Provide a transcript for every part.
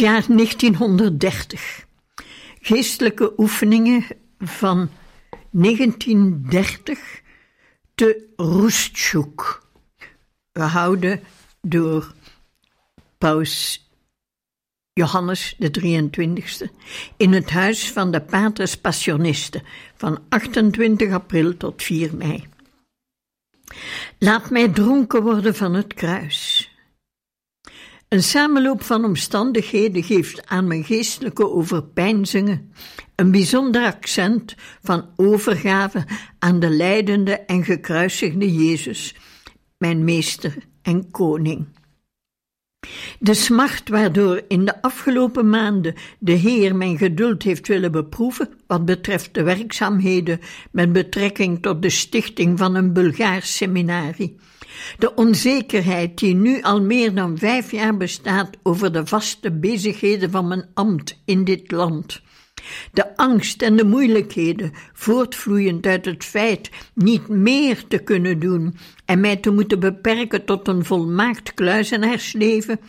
Jaar 1930. Geestelijke oefeningen van 1930 te Roestjoek. Gehouden door paus Johannes de 23e in het huis van de Paters Passionisten van 28 april tot 4 mei. Laat mij dronken worden van het kruis. Een samenloop van omstandigheden geeft aan mijn geestelijke overpeinzingen een bijzonder accent van overgave aan de lijdende en gekruisigde Jezus, mijn meester en koning. De smart waardoor in de afgelopen maanden de Heer mijn geduld heeft willen beproeven wat betreft de werkzaamheden met betrekking tot de stichting van een Bulgaars seminarie de onzekerheid die nu al meer dan vijf jaar bestaat over de vaste bezigheden van mijn ambt in dit land. De angst en de moeilijkheden, voortvloeiend uit het feit niet meer te kunnen doen en mij te moeten beperken tot een volmaakt kluizenaarsleven,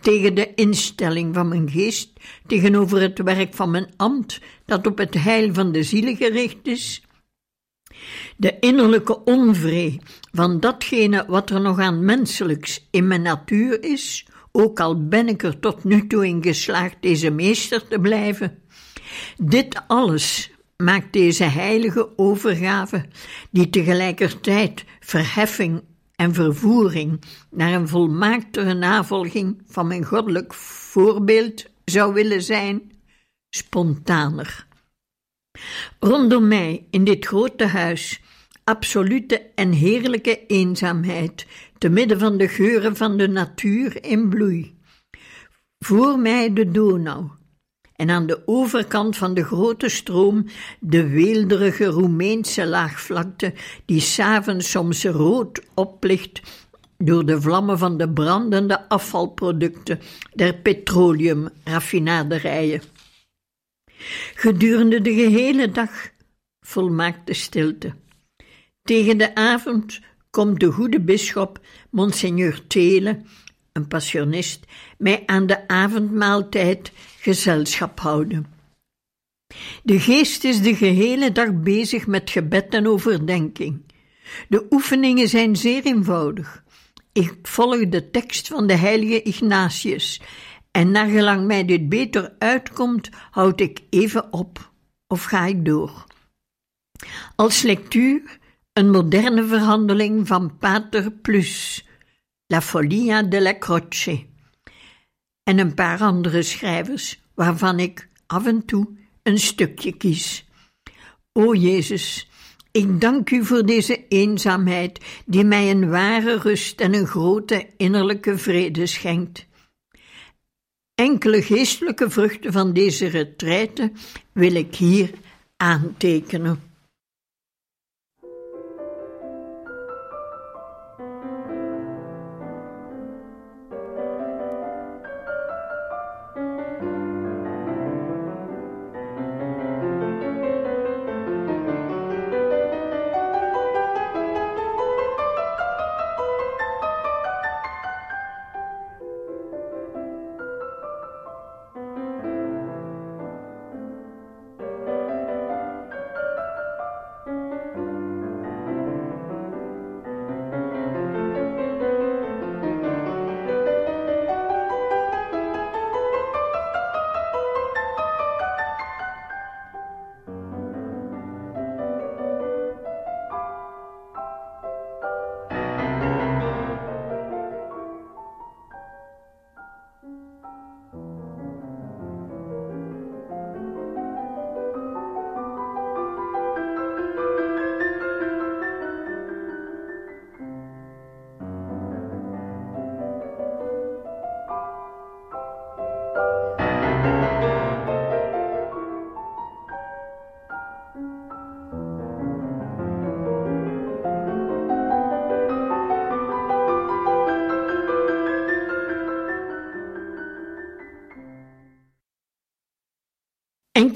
tegen de instelling van mijn geest, tegenover het werk van mijn ambt, dat op het heil van de zielen gericht is, de innerlijke onvrede van datgene wat er nog aan menselijks in mijn natuur is, ook al ben ik er tot nu toe in geslaagd deze meester te blijven. Dit alles maakt deze heilige overgave, die tegelijkertijd verheffing en vervoering naar een volmaaktere navolging van mijn goddelijk voorbeeld zou willen zijn, spontaner. Rondom mij in dit grote huis absolute en heerlijke eenzaamheid, te midden van de geuren van de natuur in bloei. Voor mij de Donau, en aan de overkant van de grote stroom de weelderige Roemeense laagvlakte, die s'avonds soms rood oplicht door de vlammen van de brandende afvalproducten der petroleumraffinaderijen. Gedurende de gehele dag volmaakte stilte. Tegen de avond komt de goede bisschop, Monseigneur Tele, een passionist, mij aan de avondmaaltijd gezelschap houden. De geest is de gehele dag bezig met gebed en overdenking. De oefeningen zijn zeer eenvoudig. Ik volg de tekst van de heilige Ignatius en naargelang mij dit beter uitkomt, houd ik even op of ga ik door. Als lectuur een moderne verhandeling van Pater Plus, La Follia della Croce, en een paar andere schrijvers, waarvan ik af en toe een stukje kies. O Jezus, ik dank u voor deze eenzaamheid die mij een ware rust en een grote innerlijke vrede schenkt. Enkele geestelijke vruchten van deze retraite wil ik hier aantekenen.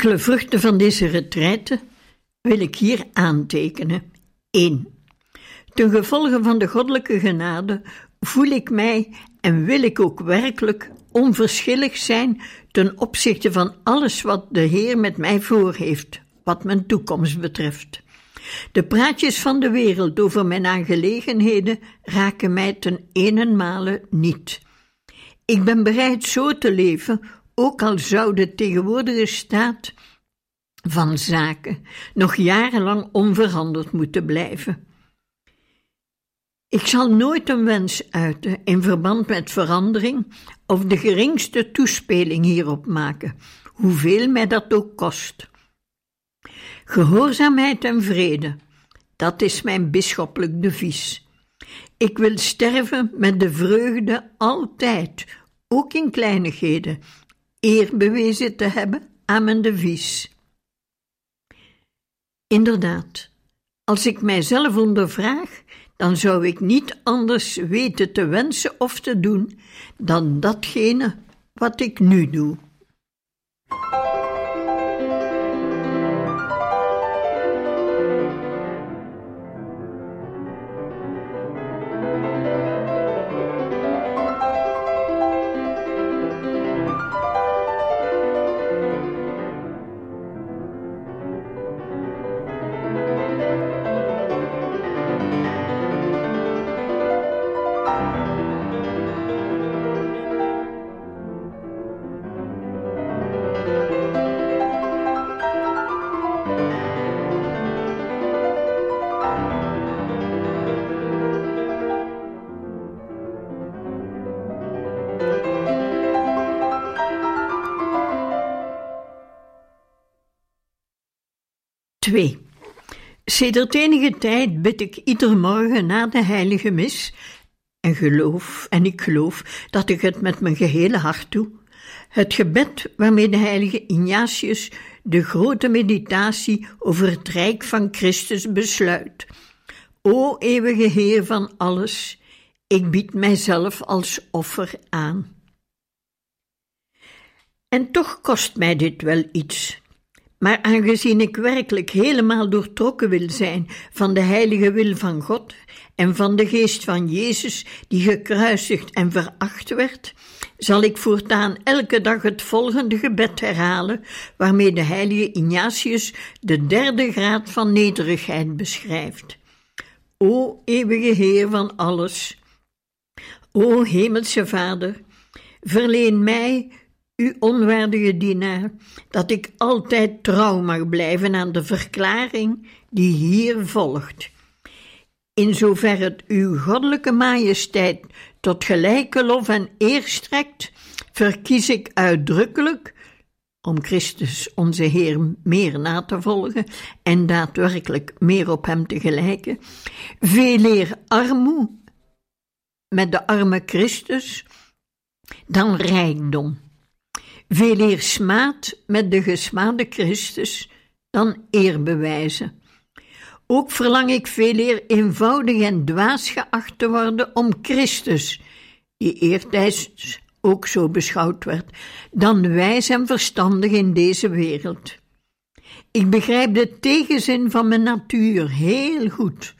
Enkele vruchten van deze retraite wil ik hier aantekenen. 1. Ten gevolge van de goddelijke genade voel ik mij en wil ik ook werkelijk onverschillig zijn ten opzichte van alles wat de Heer met mij voor heeft, wat mijn toekomst betreft. De praatjes van de wereld over mijn aangelegenheden raken mij ten enenmale niet. Ik ben bereid zo te leven, ook al zou de tegenwoordige staat van zaken nog jarenlang onveranderd moeten blijven. Ik zal nooit een wens uiten in verband met verandering of de geringste toespeling hierop maken, hoeveel mij dat ook kost. Gehoorzaamheid en vrede, dat is mijn bisschoppelijk devies. Ik wil sterven met de vreugde altijd, ook in kleinigheden, eer bewezen te hebben aan mijn devies. Inderdaad, als ik mijzelf ondervraag, dan zou ik niet anders weten te wensen of te doen dan datgene wat ik nu doe. 2. Sedert enige tijd bid ik iedere morgen na de heilige mis en geloof, en ik geloof dat ik het met mijn gehele hart doe, het gebed waarmee de heilige Ignatius de grote meditatie over het rijk van Christus besluit. O eeuwige Heer van alles, ik bied mijzelf als offer aan. En toch kost mij dit wel iets. Maar aangezien ik werkelijk helemaal doortrokken wil zijn van de heilige wil van God en van de geest van Jezus, die gekruisigd en veracht werd, zal ik voortaan elke dag het volgende gebed herhalen, waarmee de heilige Ignatius de derde graad van nederigheid beschrijft. O eeuwige Heer van alles, o hemelse Vader, verleen mij u onwaardige dienaar, dat ik altijd trouw mag blijven aan de verklaring die hier volgt. In zover het uw goddelijke majesteit tot gelijke lof en eer strekt, verkies ik uitdrukkelijk, om Christus onze Heer meer na te volgen en daadwerkelijk meer op Hem te gelijken, veel eer armoe met de arme Christus dan rijkdom veel eer smaad met de gesmaade Christus dan eer bewijzen. Ook verlang ik veel eer eenvoudig en dwaas geacht te worden om Christus, die eertijds ook zo beschouwd werd, dan wijs en verstandig in deze wereld. Ik begrijp de tegenzin van mijn natuur heel goed,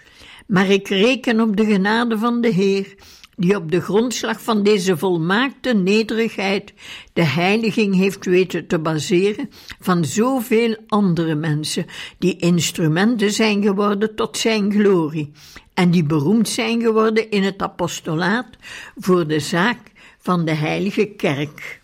maar ik reken op de genade van de Heer die op de grondslag van deze volmaakte nederigheid de heiliging heeft weten te baseren van zoveel andere mensen, die instrumenten zijn geworden tot zijn glorie en die beroemd zijn geworden in het apostolaat voor de zaak van de heilige kerk.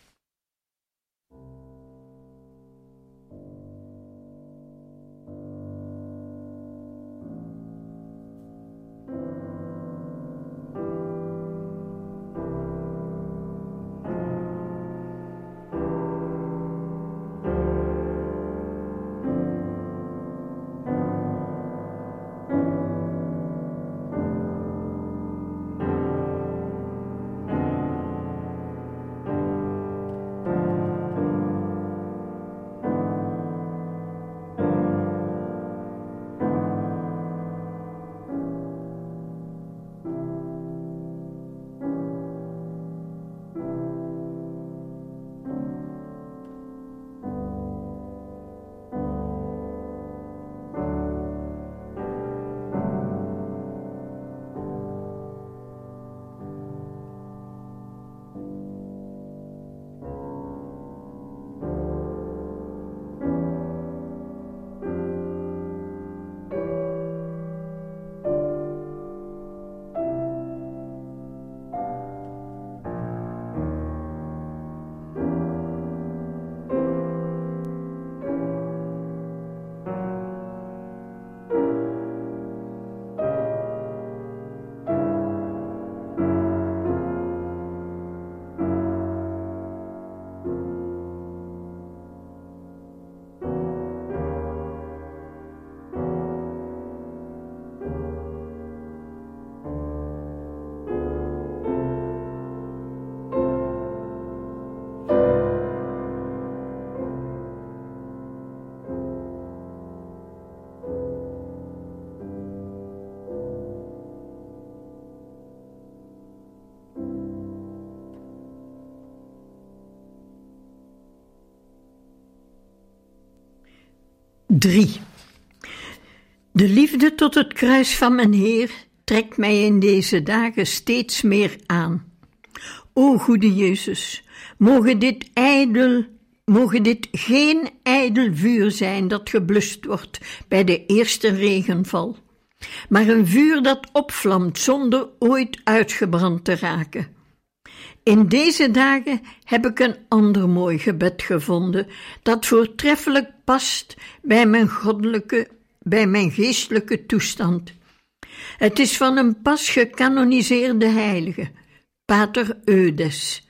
3. De liefde tot het kruis van mijn Heer trekt mij in deze dagen steeds meer aan. O goede Jezus, mogen dit dit geen ijdel vuur zijn dat geblust wordt bij de eerste regenval, maar een vuur dat opvlamt zonder ooit uitgebrand te raken. In deze dagen heb ik een ander mooi gebed gevonden, dat voortreffelijk past bij mijn goddelijke, bij mijn geestelijke toestand. Het is van een pas gecanoniseerde heilige, Pater Eudes.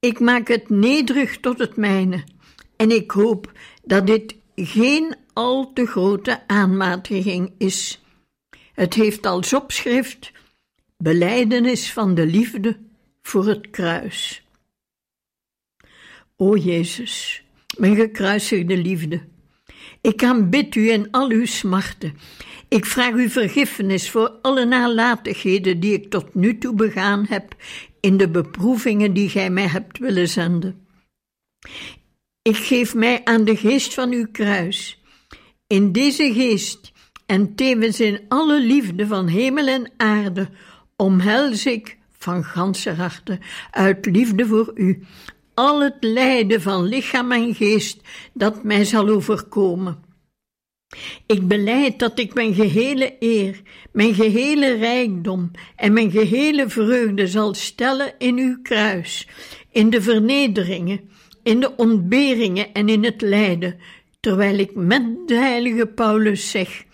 Ik maak het nederig tot het mijne, en ik hoop dat dit geen al te grote aanmatiging is. Het heeft als opschrift Beleidenis van de liefde voor het kruis. O Jezus, mijn gekruisigde liefde, ik aanbid u in al uw smarten. Ik vraag u vergiffenis voor alle nalatigheden die ik tot nu toe begaan heb in de beproevingen die gij mij hebt willen zenden. Ik geef mij aan de geest van uw kruis. In deze geest en tevens in alle liefde van hemel en aarde omhels ik van ganse harte, uit liefde voor u, al het lijden van lichaam en geest dat mij zal overkomen. Ik beleid dat ik mijn gehele eer, mijn gehele rijkdom en mijn gehele vreugde zal stellen in uw kruis, in de vernederingen, in de ontberingen en in het lijden, terwijl ik met de heilige Paulus zeg: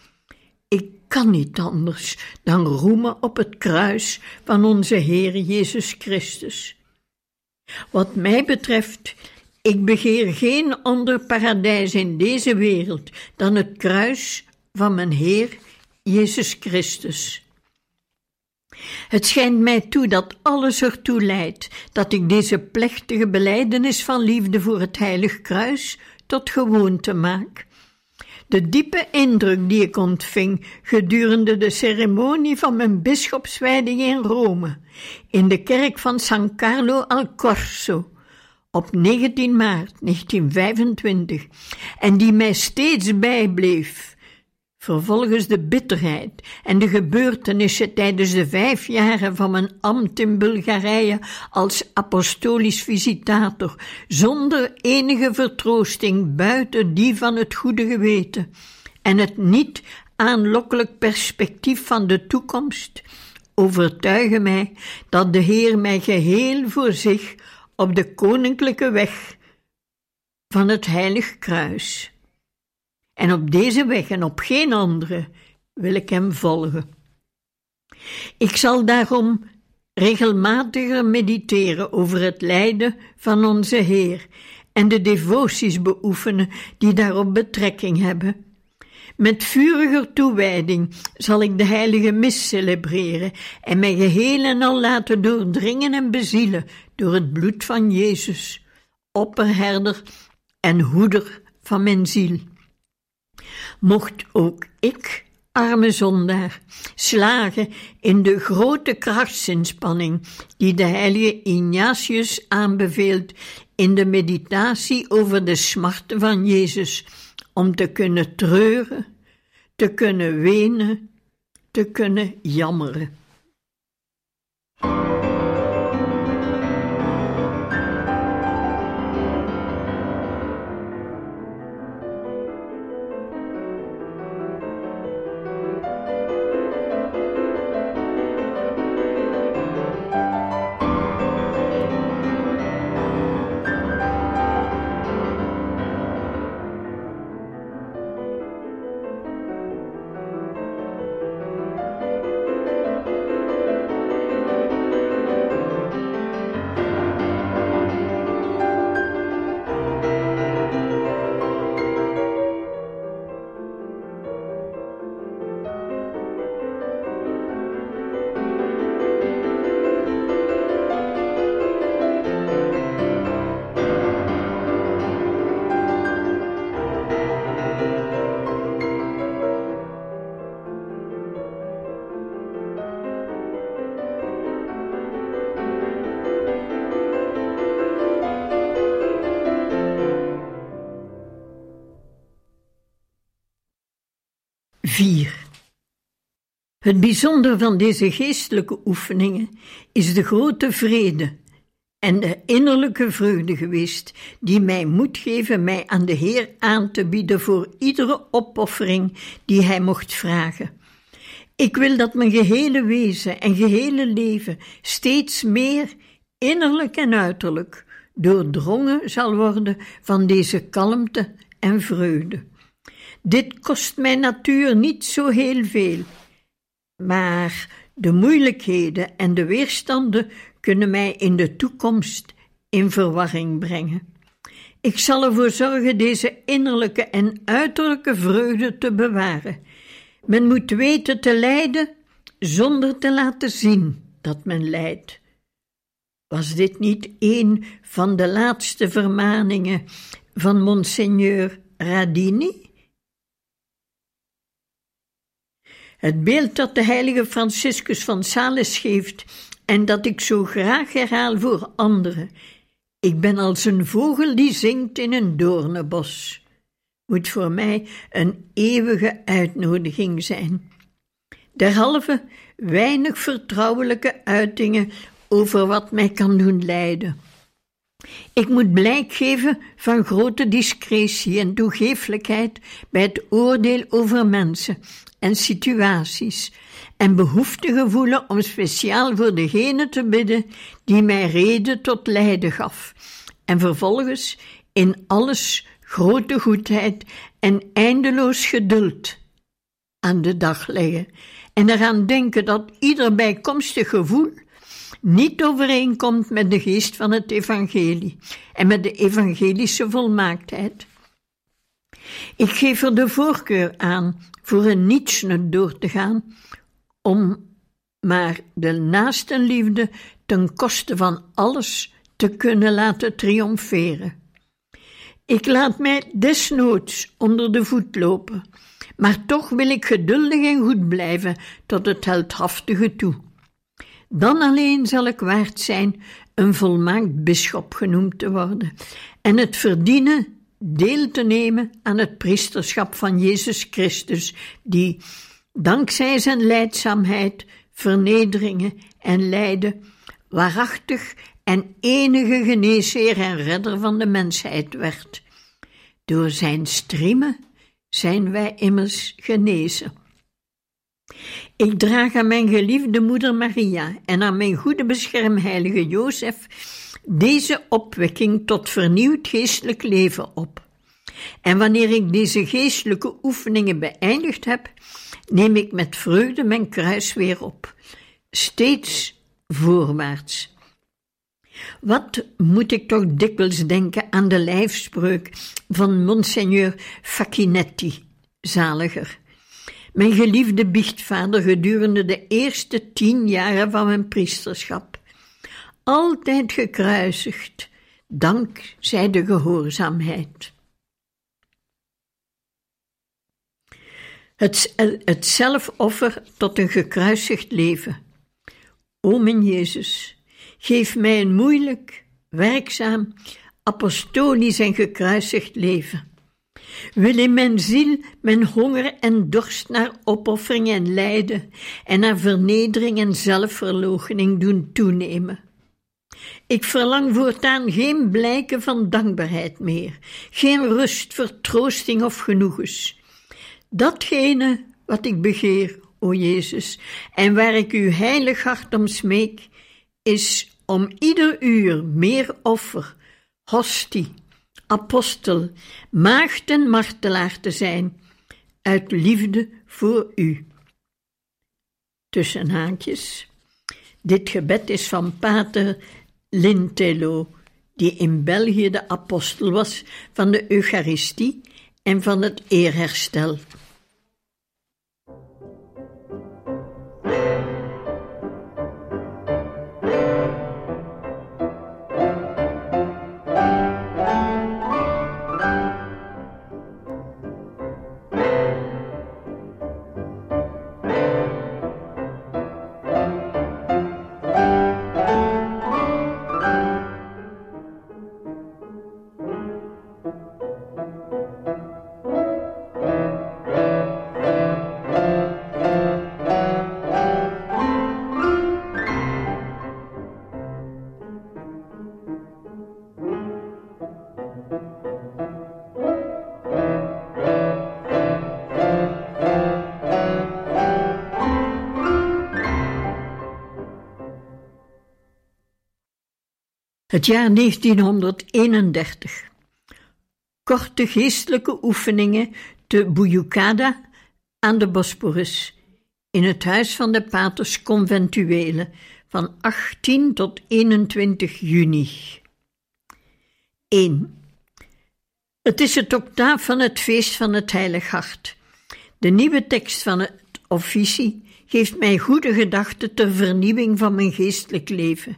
kan niet anders dan roemen op het kruis van onze Heer Jezus Christus. Wat mij betreft, ik begeer geen ander paradijs in deze wereld dan het kruis van mijn Heer Jezus Christus. Het schijnt mij toe dat alles ertoe leidt dat ik deze plechtige belijdenis van liefde voor het heilig kruis tot gewoonte maak de diepe indruk die ik ontving gedurende de ceremonie van mijn bisschopswijding in Rome, in de kerk van San Carlo al Corso, op 19 maart 1925, en die mij steeds bijbleef Vervolgens de bitterheid en de gebeurtenissen tijdens de vijf jaren van mijn ambt in Bulgarije als apostolisch visitator, zonder enige vertroosting buiten die van het goede geweten en het niet aanlokkelijk perspectief van de toekomst, overtuigen mij dat de Heer mij geheel voor zich op de koninklijke weg van het heilig kruis en op deze weg en op geen andere wil ik hem volgen. Ik zal daarom regelmatiger mediteren over het lijden van onze Heer en de devoties beoefenen die daarop betrekking hebben. Met vuriger toewijding zal ik de heilige mis celebreren en mij geheel en al laten doordringen en bezielen door het bloed van Jezus, opperherder en hoeder van mijn ziel mocht ook ik, arme zondaar, slagen in de grote krachtsinspanning die de heilige Ignatius aanbeveelt in de meditatie over de smarten van Jezus, om te kunnen treuren, te kunnen wenen, te kunnen jammeren. Het bijzonder van deze geestelijke oefeningen is de grote vrede en de innerlijke vreugde geweest, die mij moed geven mij aan de Heer aan te bieden voor iedere opoffering die Hij mocht vragen. Ik wil dat mijn gehele wezen en gehele leven steeds meer, innerlijk en uiterlijk, doordrongen zal worden van deze kalmte en vreugde. Dit kost mijn natuur niet zo heel veel, maar de moeilijkheden en de weerstanden kunnen mij in de toekomst in verwarring brengen. Ik zal ervoor zorgen deze innerlijke en uiterlijke vreugde te bewaren. Men moet weten te lijden zonder te laten zien dat men lijdt. Was dit niet een van de laatste vermaningen van Monseigneur Radini? Het beeld dat de heilige Franciscus van Sales geeft en dat ik zo graag herhaal voor anderen. Ik ben als een vogel die zingt in een doornenbos. Moet voor mij een eeuwige uitnodiging zijn. Derhalve weinig vertrouwelijke uitingen over wat mij kan doen lijden. Ik moet blijk geven van grote discretie en toegeeflijkheid bij het oordeel over mensen en situaties en behoefte voelen om speciaal voor degene te bidden die mij reden tot lijden gaf, en vervolgens in alles grote goedheid en eindeloos geduld aan de dag leggen en eraan denken dat ieder bijkomstig gevoel niet overeenkomt met de geest van het evangelie en met de evangelische volmaaktheid. Ik geef er de voorkeur aan voor een nietsnut door te gaan, om maar de naastenliefde ten koste van alles te kunnen laten triomferen. Ik laat mij desnoods onder de voet lopen, maar toch wil ik geduldig en goed blijven tot het heldhaftige toe. Dan alleen zal ik waard zijn een volmaakt bisschop genoemd te worden en het verdienen deel te nemen aan het priesterschap van Jezus Christus, die, dankzij zijn leidzaamheid, vernederingen en lijden, waarachtig en enige geneesheer en redder van de mensheid werd. Door zijn striemen zijn wij immers genezen. Ik draag aan mijn geliefde moeder Maria en aan mijn goede beschermheilige Jozef deze opwekking tot vernieuwd geestelijk leven op. En wanneer ik deze geestelijke oefeningen beëindigd heb, neem ik met vreugde mijn kruis weer op, steeds voorwaarts. Wat moet ik toch dikwijls denken aan de lijfspreuk van Monseigneur Facchinetti, zaliger. Mijn geliefde biechtvader gedurende de eerste tien jaren van mijn priesterschap. Altijd gekruisigd, dankzij de gehoorzaamheid. Het, het zelfoffer tot een gekruisigd leven. O mijn Jezus, geef mij een moeilijk, werkzaam, apostolisch en gekruisigd leven. Wil in mijn ziel mijn honger en dorst naar opoffering en lijden en naar vernedering en zelfverloochening doen toenemen. Ik verlang voortaan geen blijken van dankbaarheid meer, geen rust, vertroosting of genoegens. Datgene wat ik begeer, o Jezus, en waar ik uw heilig hart om smeek, is om ieder uur meer offer, hostie, apostel, maagd en martelaar te zijn, uit liefde voor u. Tussen haakjes. Dit gebed is van Pater Lintello, die in België de apostel was van de Eucharistie en van het eerherstel. Het jaar 1931. Korte geestelijke oefeningen te Buyukada aan de Bosporus, in het huis van de paters conventuelen van 18 tot 21 juni. 1. Het is het octaaf van het feest van het Heilig Hart. De nieuwe tekst van het officie geeft mij goede gedachten ter vernieuwing van mijn geestelijk leven.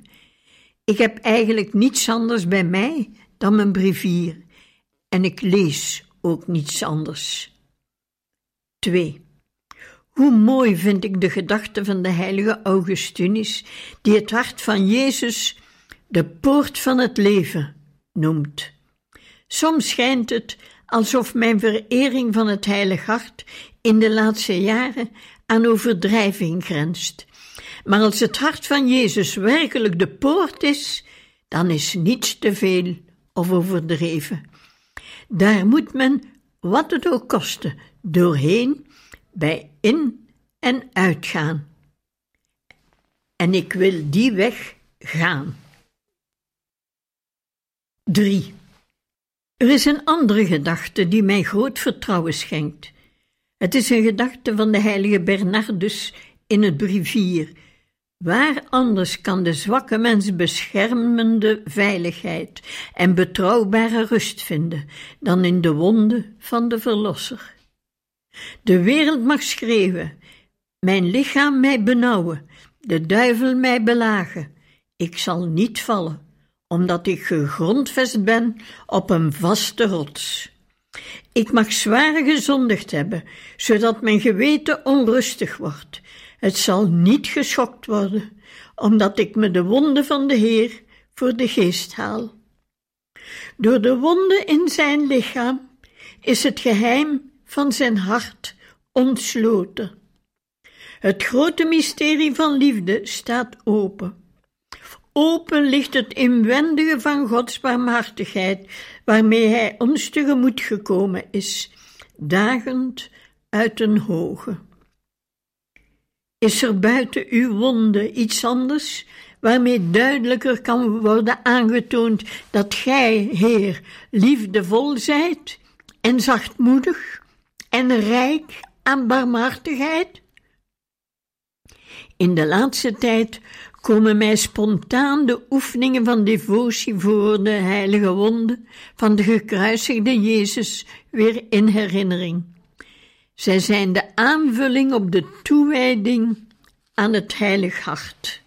Ik heb eigenlijk niets anders bij mij dan mijn brevier en ik lees ook niets anders. 2. Hoe mooi vind ik de gedachte van de heilige Augustinus, die het hart van Jezus de poort van het leven noemt. Soms schijnt het alsof mijn verering van het heilig hart in de laatste jaren aan overdrijving grenst. Maar als het hart van Jezus werkelijk de poort is, dan is niets te veel of overdreven. Daar moet men, wat het ook koste, doorheen, bij in- en uitgaan. En ik wil die weg gaan. 3. Er is een andere gedachte die mij groot vertrouwen schenkt. Het is een gedachte van de heilige Bernardus in het Brevier. Waar anders kan de zwakke mens beschermende veiligheid en betrouwbare rust vinden dan in de wonden van de Verlosser? De wereld mag schreeuwen, mijn lichaam mij benauwen, de duivel mij belagen. Ik zal niet vallen, omdat ik gegrondvest ben op een vaste rots. Ik mag zwaar gezondigd hebben, zodat mijn geweten onrustig wordt. Het zal niet geschokt worden, omdat ik me de wonden van de Heer voor de geest haal. Door de wonden in zijn lichaam is het geheim van zijn hart ontsloten. Het grote mysterie van liefde staat open. Open ligt het inwendige van Gods barmhartigheid, waarmee Hij ons tegemoet gekomen is, dagend uit een hoge. Is er buiten uw wonde iets anders, waarmee duidelijker kan worden aangetoond dat Gij, Heer, liefdevol zijt en zachtmoedig en rijk aan barmhartigheid? In de laatste tijd komen mij spontaan de oefeningen van devotie voor de heilige wonden van de gekruisigde Jezus weer in herinnering. Zij zijn de aanvulling op de toewijding aan het heilig hart.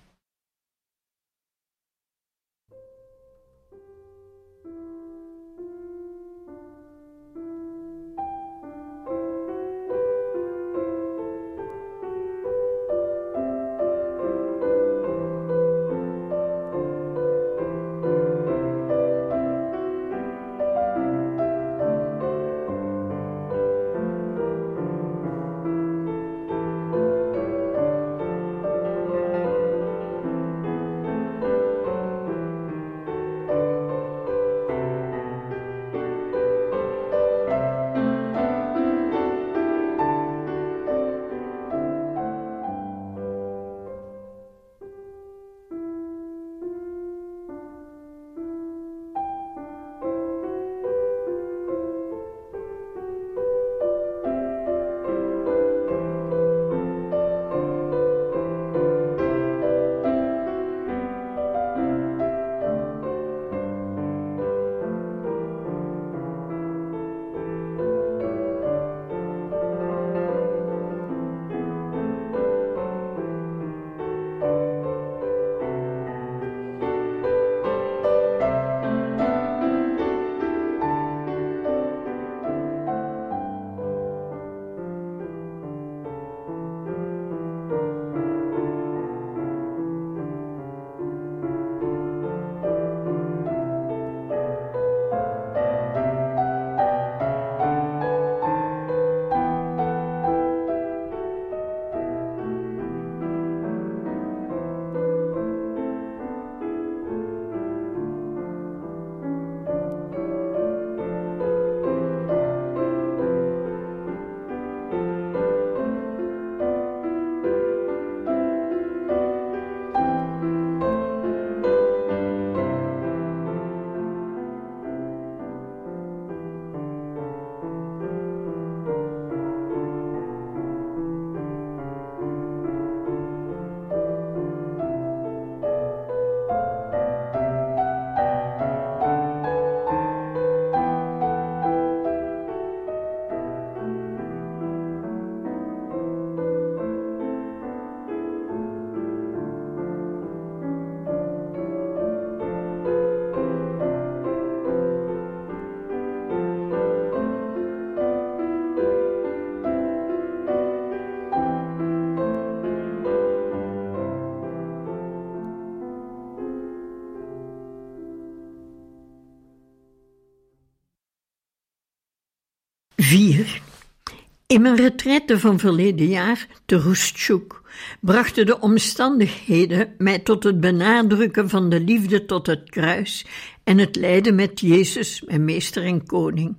In mijn retraite van verleden jaar te Roestjoek brachten de omstandigheden mij tot het benadrukken van de liefde tot het kruis en het lijden met Jezus, mijn meester en koning.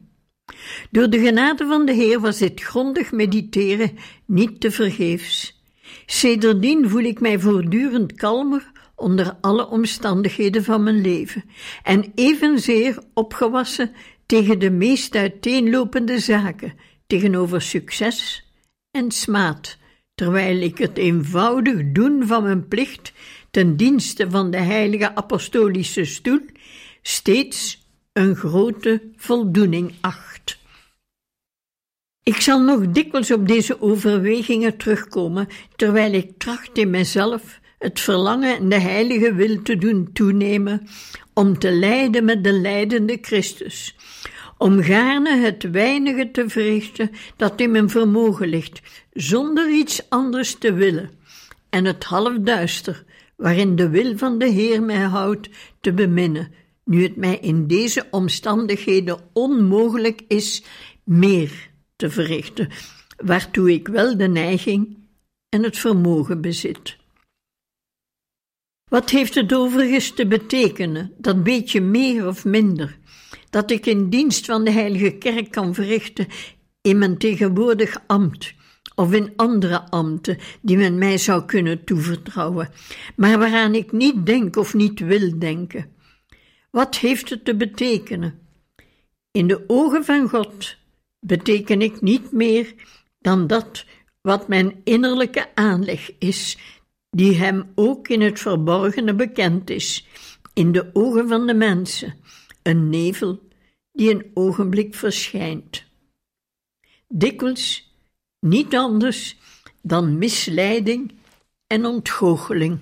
Door de genade van de Heer was dit grondig mediteren niet te vergeefs. Sedertdien voel ik mij voortdurend kalmer onder alle omstandigheden van mijn leven en evenzeer opgewassen tegen de meest uiteenlopende zaken, tegenover succes en smaad, terwijl ik het eenvoudig doen van mijn plicht ten dienste van de heilige apostolische stoel steeds een grote voldoening acht. Ik zal nog dikwijls op deze overwegingen terugkomen, terwijl ik tracht in mezelf het verlangen en de heilige wil te doen toenemen om te lijden met de lijdende Christus, om gaarne het weinige te verrichten dat in mijn vermogen ligt, zonder iets anders te willen, en het halfduister waarin de wil van de Heer mij houdt te beminnen, nu het mij in deze omstandigheden onmogelijk is meer te verrichten, waartoe ik wel de neiging en het vermogen bezit. Wat heeft het overigens te betekenen, dat beetje meer of minder, dat ik in dienst van de Heilige Kerk kan verrichten in mijn tegenwoordig ambt of in andere ambten die men mij zou kunnen toevertrouwen, maar waaraan ik niet denk of niet wil denken. Wat heeft het te betekenen? In de ogen van God beteken ik niet meer dan dat wat mijn innerlijke aanleg is, die hem ook in het verborgene bekend is, in de ogen van de mensen, een nevel die een ogenblik verschijnt. Dikwijls niet anders dan misleiding en ontgoocheling.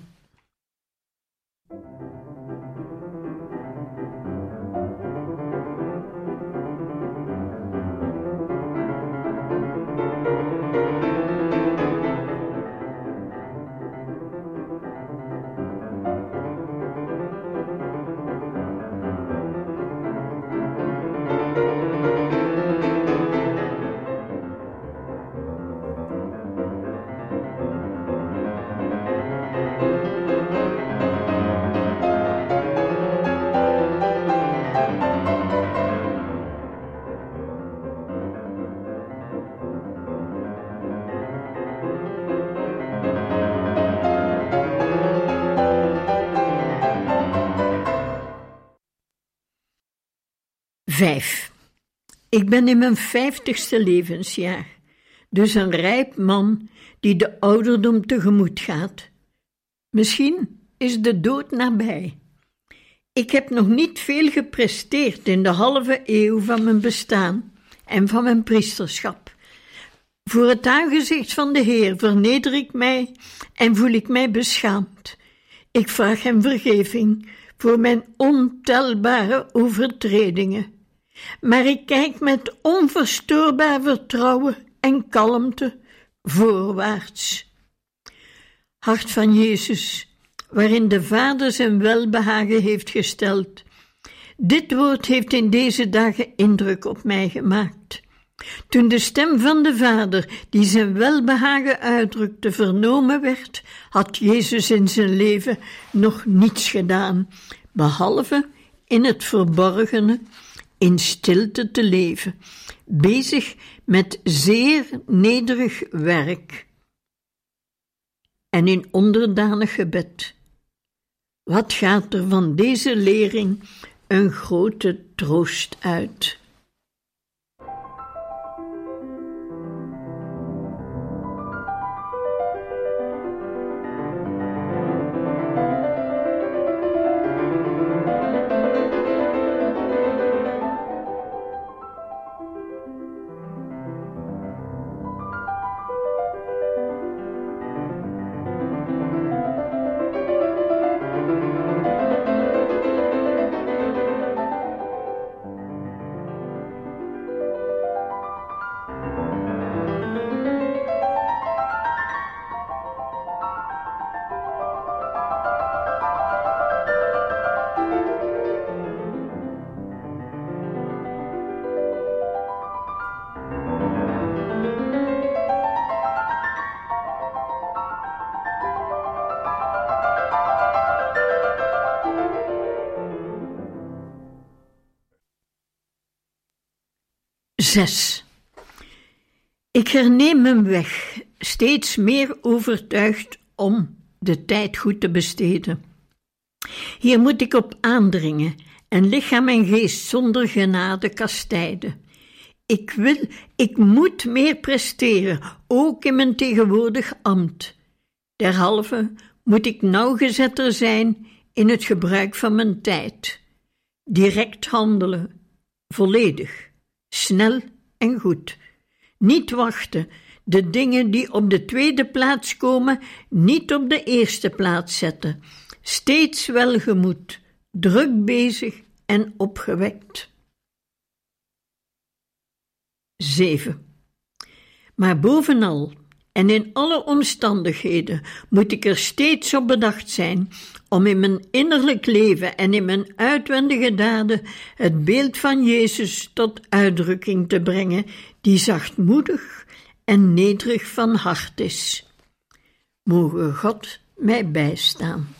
Vijf. Ik ben in mijn vijftigste levensjaar, dus een rijp man die de ouderdom tegemoet gaat. Misschien is de dood nabij. Ik heb nog niet veel gepresteerd in de halve eeuw van mijn bestaan en van mijn priesterschap. Voor het aangezicht van de Heer verneder ik mij en voel ik mij beschaamd. Ik vraag hem vergeving voor mijn ontelbare overtredingen maar ik kijk met onverstoorbaar vertrouwen en kalmte voorwaarts. Hart van Jezus, waarin de Vader zijn welbehagen heeft gesteld. Dit woord heeft in deze dagen indruk op mij gemaakt. Toen de stem van de Vader, die zijn welbehagen uitdrukte, vernomen werd, had Jezus in zijn leven nog niets gedaan, behalve in het verborgene in stilte te leven, bezig met zeer nederig werk en in onderdanig gebed. Wat gaat er van deze lering een grote troost uit? 6. Ik herneem mijn weg, steeds meer overtuigd om de tijd goed te besteden. Hier moet ik op aandringen en lichaam en geest zonder genade kastijden. Ik wil, ik moet meer presteren, ook in mijn tegenwoordig ambt. Derhalve moet ik nauwgezetter zijn in het gebruik van mijn tijd. Direct handelen, volledig, snel en goed. Niet wachten, de dingen die op de tweede plaats komen, niet op de eerste plaats zetten. Steeds welgemoed, druk bezig en opgewekt. 7. Maar bovenal en in alle omstandigheden moet ik er steeds op bedacht zijn om in mijn innerlijk leven en in mijn uitwendige daden het beeld van Jezus tot uitdrukking te brengen, die zachtmoedig en nederig van hart is. Mogen God mij bijstaan.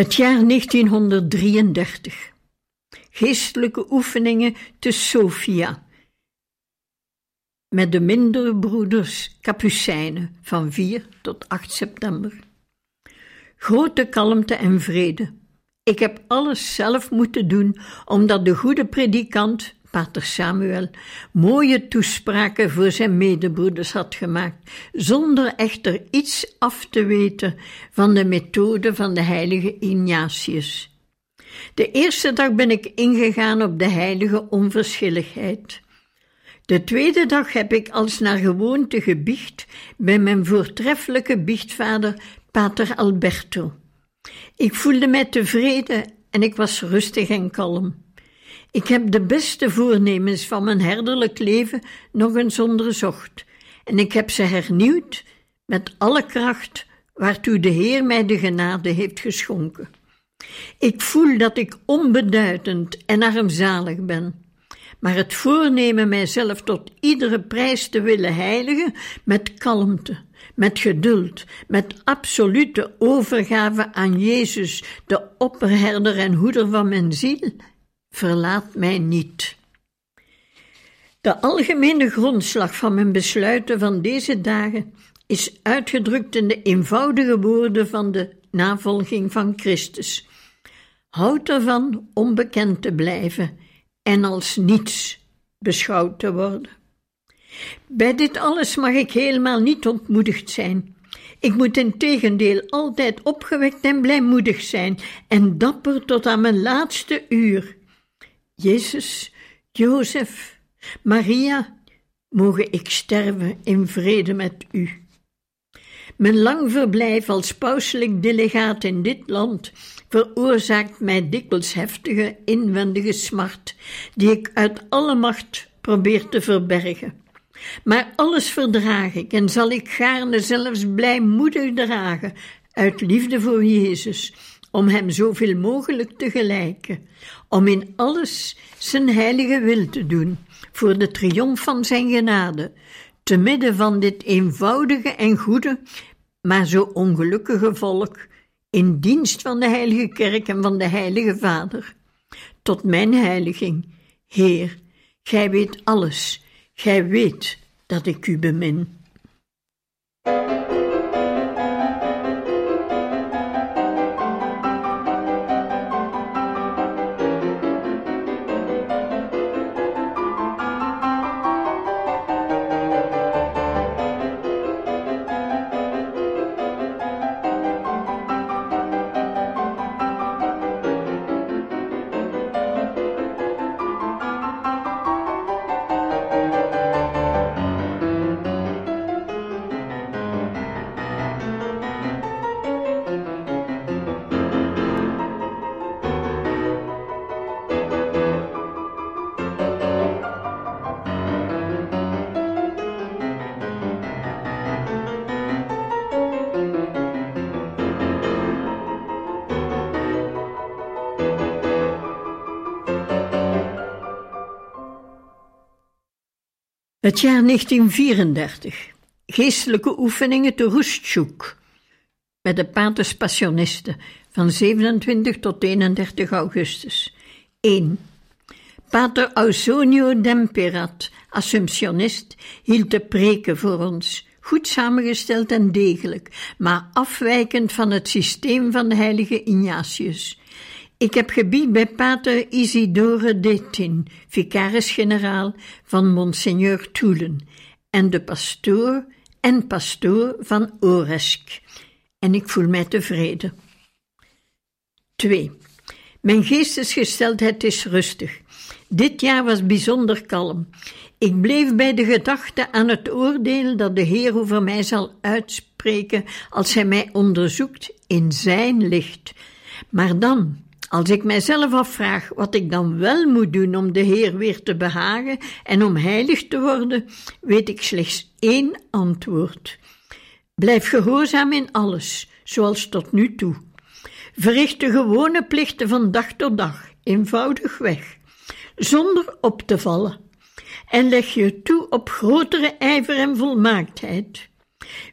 Het jaar 1933. Geestelijke oefeningen te Sofia. Met de mindere broeders Capucijnen van 4 tot 8 september. Grote kalmte en vrede. Ik heb alles zelf moeten doen, omdat de goede predikant Pater Samuel mooie toespraken voor zijn medebroeders had gemaakt, zonder echter iets af te weten van de methode van de heilige Ignatius. De eerste dag ben ik ingegaan op de heilige onverschilligheid. De tweede dag heb ik als naar gewoonte gebiecht bij mijn voortreffelijke biechtvader Pater Alberto. Ik voelde mij tevreden en ik was rustig en kalm. Ik heb de beste voornemens van mijn herderlijk leven nog eens onderzocht, en ik heb ze hernieuwd met alle kracht waartoe de Heer mij de genade heeft geschonken. Ik voel dat ik onbeduidend en armzalig ben, maar het voornemen mijzelf tot iedere prijs te willen heiligen met kalmte, met geduld, met absolute overgave aan Jezus, de opperherder en hoeder van mijn ziel, verlaat mij niet. De algemene grondslag van mijn besluiten van deze dagen is uitgedrukt in de eenvoudige woorden van de navolging van Christus. Houd ervan onbekend te blijven en als niets beschouwd te worden. Bij dit alles mag ik helemaal niet ontmoedigd zijn. Ik moet in tegendeel altijd opgewekt en blijmoedig zijn en dapper tot aan mijn laatste uur. Jezus, Jozef, Maria, mogen ik sterven in vrede met u. Mijn lang verblijf als pauselijk delegaat in dit land veroorzaakt mij dikwijls heftige inwendige smart, die ik uit alle macht probeer te verbergen. Maar alles verdraag ik en zal ik gaarne zelfs blijmoedig dragen, uit liefde voor Jezus, om Hem zoveel mogelijk te gelijken, om in alles Zijn heilige wil te doen, voor de triomf van Zijn genade, te midden van dit eenvoudige en goede, maar zo ongelukkige volk, in dienst van de Heilige Kerk en van de Heilige Vader. Tot mijn heiliging, Heer, Gij weet alles, Gij weet dat ik U bemin. Het jaar 1934. Geestelijke oefeningen te Roestjoek. Bij de Paters Passionisten van 27 tot 31 augustus. 1. Pater Ausonio Demperat, Assumptionist, hield de preken voor ons, goed samengesteld en degelijk, maar afwijkend van het systeem van de heilige Ignatius. Ik heb gebied bij pater Isidore Detin, vicaris-generaal van Monseigneur Toelen, en de pastoor en pastoor van Oresk. En ik voel mij tevreden. 2. Mijn geestesgesteldheid is rustig. Dit jaar was bijzonder kalm. Ik bleef bij de gedachte aan het oordeel dat de Heer over mij zal uitspreken als Hij mij onderzoekt in Zijn licht. Maar dan, als ik mijzelf afvraag wat ik dan wel moet doen om de Heer weer te behagen en om heilig te worden, weet ik slechts één antwoord. Blijf gehoorzaam in alles, zoals tot nu toe. Verricht de gewone plichten van dag tot dag, eenvoudig weg, zonder op te vallen. En leg je toe op grotere ijver en volmaaktheid.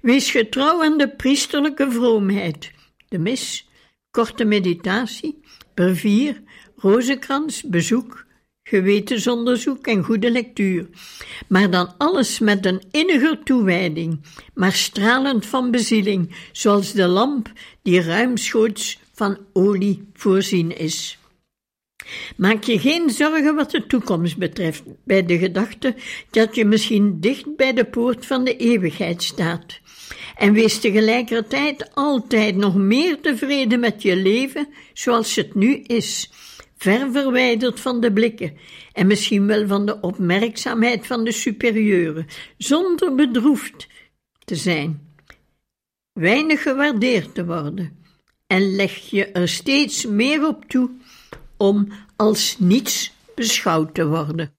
Wees getrouw aan de priesterlijke vroomheid, de mis, korte meditatie, brevier, rozenkrans, bezoek, gewetensonderzoek en goede lectuur, maar dan alles met een innige toewijding, maar stralend van bezieling, zoals de lamp die ruimschoots van olie voorzien is. Maak je geen zorgen wat de toekomst betreft, bij de gedachte dat je misschien dicht bij de poort van de eeuwigheid staat. En wees tegelijkertijd altijd nog meer tevreden met je leven zoals het nu is, ver verwijderd van de blikken en misschien wel van de opmerkzaamheid van de superieuren, zonder bedroefd te zijn, weinig gewaardeerd te worden, en leg je er steeds meer op toe om als niets beschouwd te worden.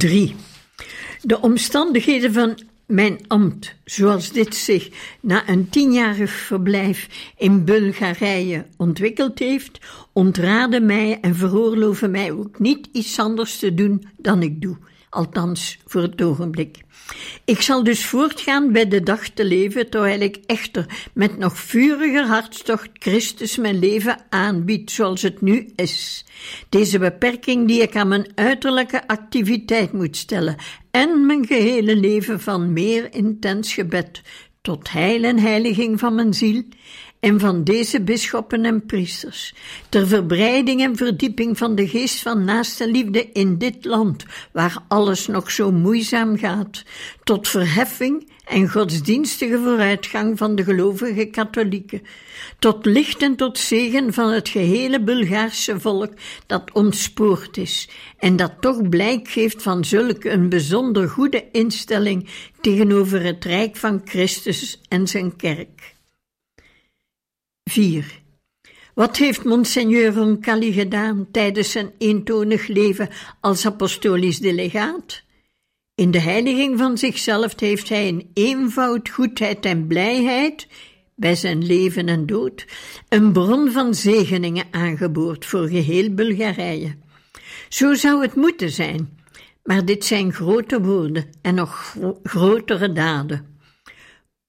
3. De omstandigheden van mijn ambt, zoals dit zich na een tienjarig verblijf in Bulgarije ontwikkeld heeft, ontraden mij en veroorloven mij ook niet iets anders te doen dan ik doe, althans voor het ogenblik. Ik zal dus voortgaan bij de dag te leven, terwijl ik echter met nog vuriger hartstocht Christus mijn leven aanbied zoals het nu is. Deze beperking die ik aan mijn uiterlijke activiteit moet stellen en mijn gehele leven van meer intens gebed tot heil en heiliging van mijn ziel en van deze bisschoppen en priesters, ter verbreiding en verdieping van de geest van naaste liefde in dit land, waar alles nog zo moeizaam gaat, tot verheffing en godsdienstige vooruitgang van de gelovige katholieken, tot licht en tot zegen van het gehele Bulgaarse volk dat ontspoord is en dat toch blijk geeft van zulke een bijzonder goede instelling tegenover het rijk van Christus en zijn kerk. 4. Wat heeft Monseigneur Roncalli gedaan tijdens zijn eentonig leven als apostolisch delegaat? In de heiliging van zichzelf heeft hij in eenvoud, goedheid en blijheid, bij zijn leven en dood, een bron van zegeningen aangeboord voor geheel Bulgarije. Zo zou het moeten zijn, maar dit zijn grote woorden en nog grotere daden.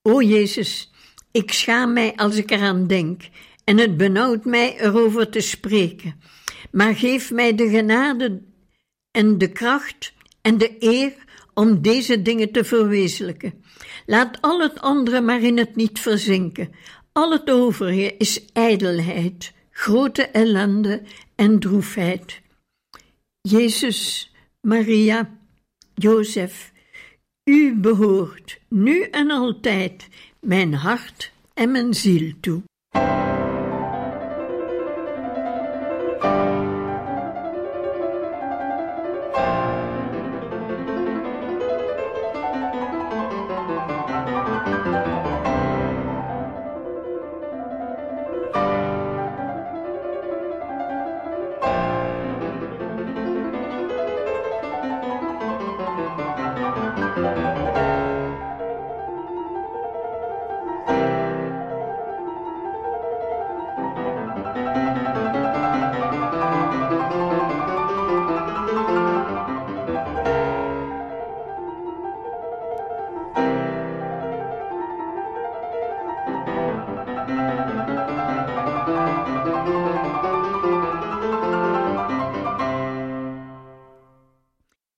O Jezus, Ik schaam mij als ik eraan denk, en het benauwt mij erover te spreken. Maar geef mij de genade en de kracht en de eer om deze dingen te verwezenlijken. Laat al het andere maar in het niet verzinken. Al het overige is ijdelheid, grote ellende en droefheid. Jezus, Maria, Jozef, u behoort nu en altijd mijn hart en mijn ziel toe.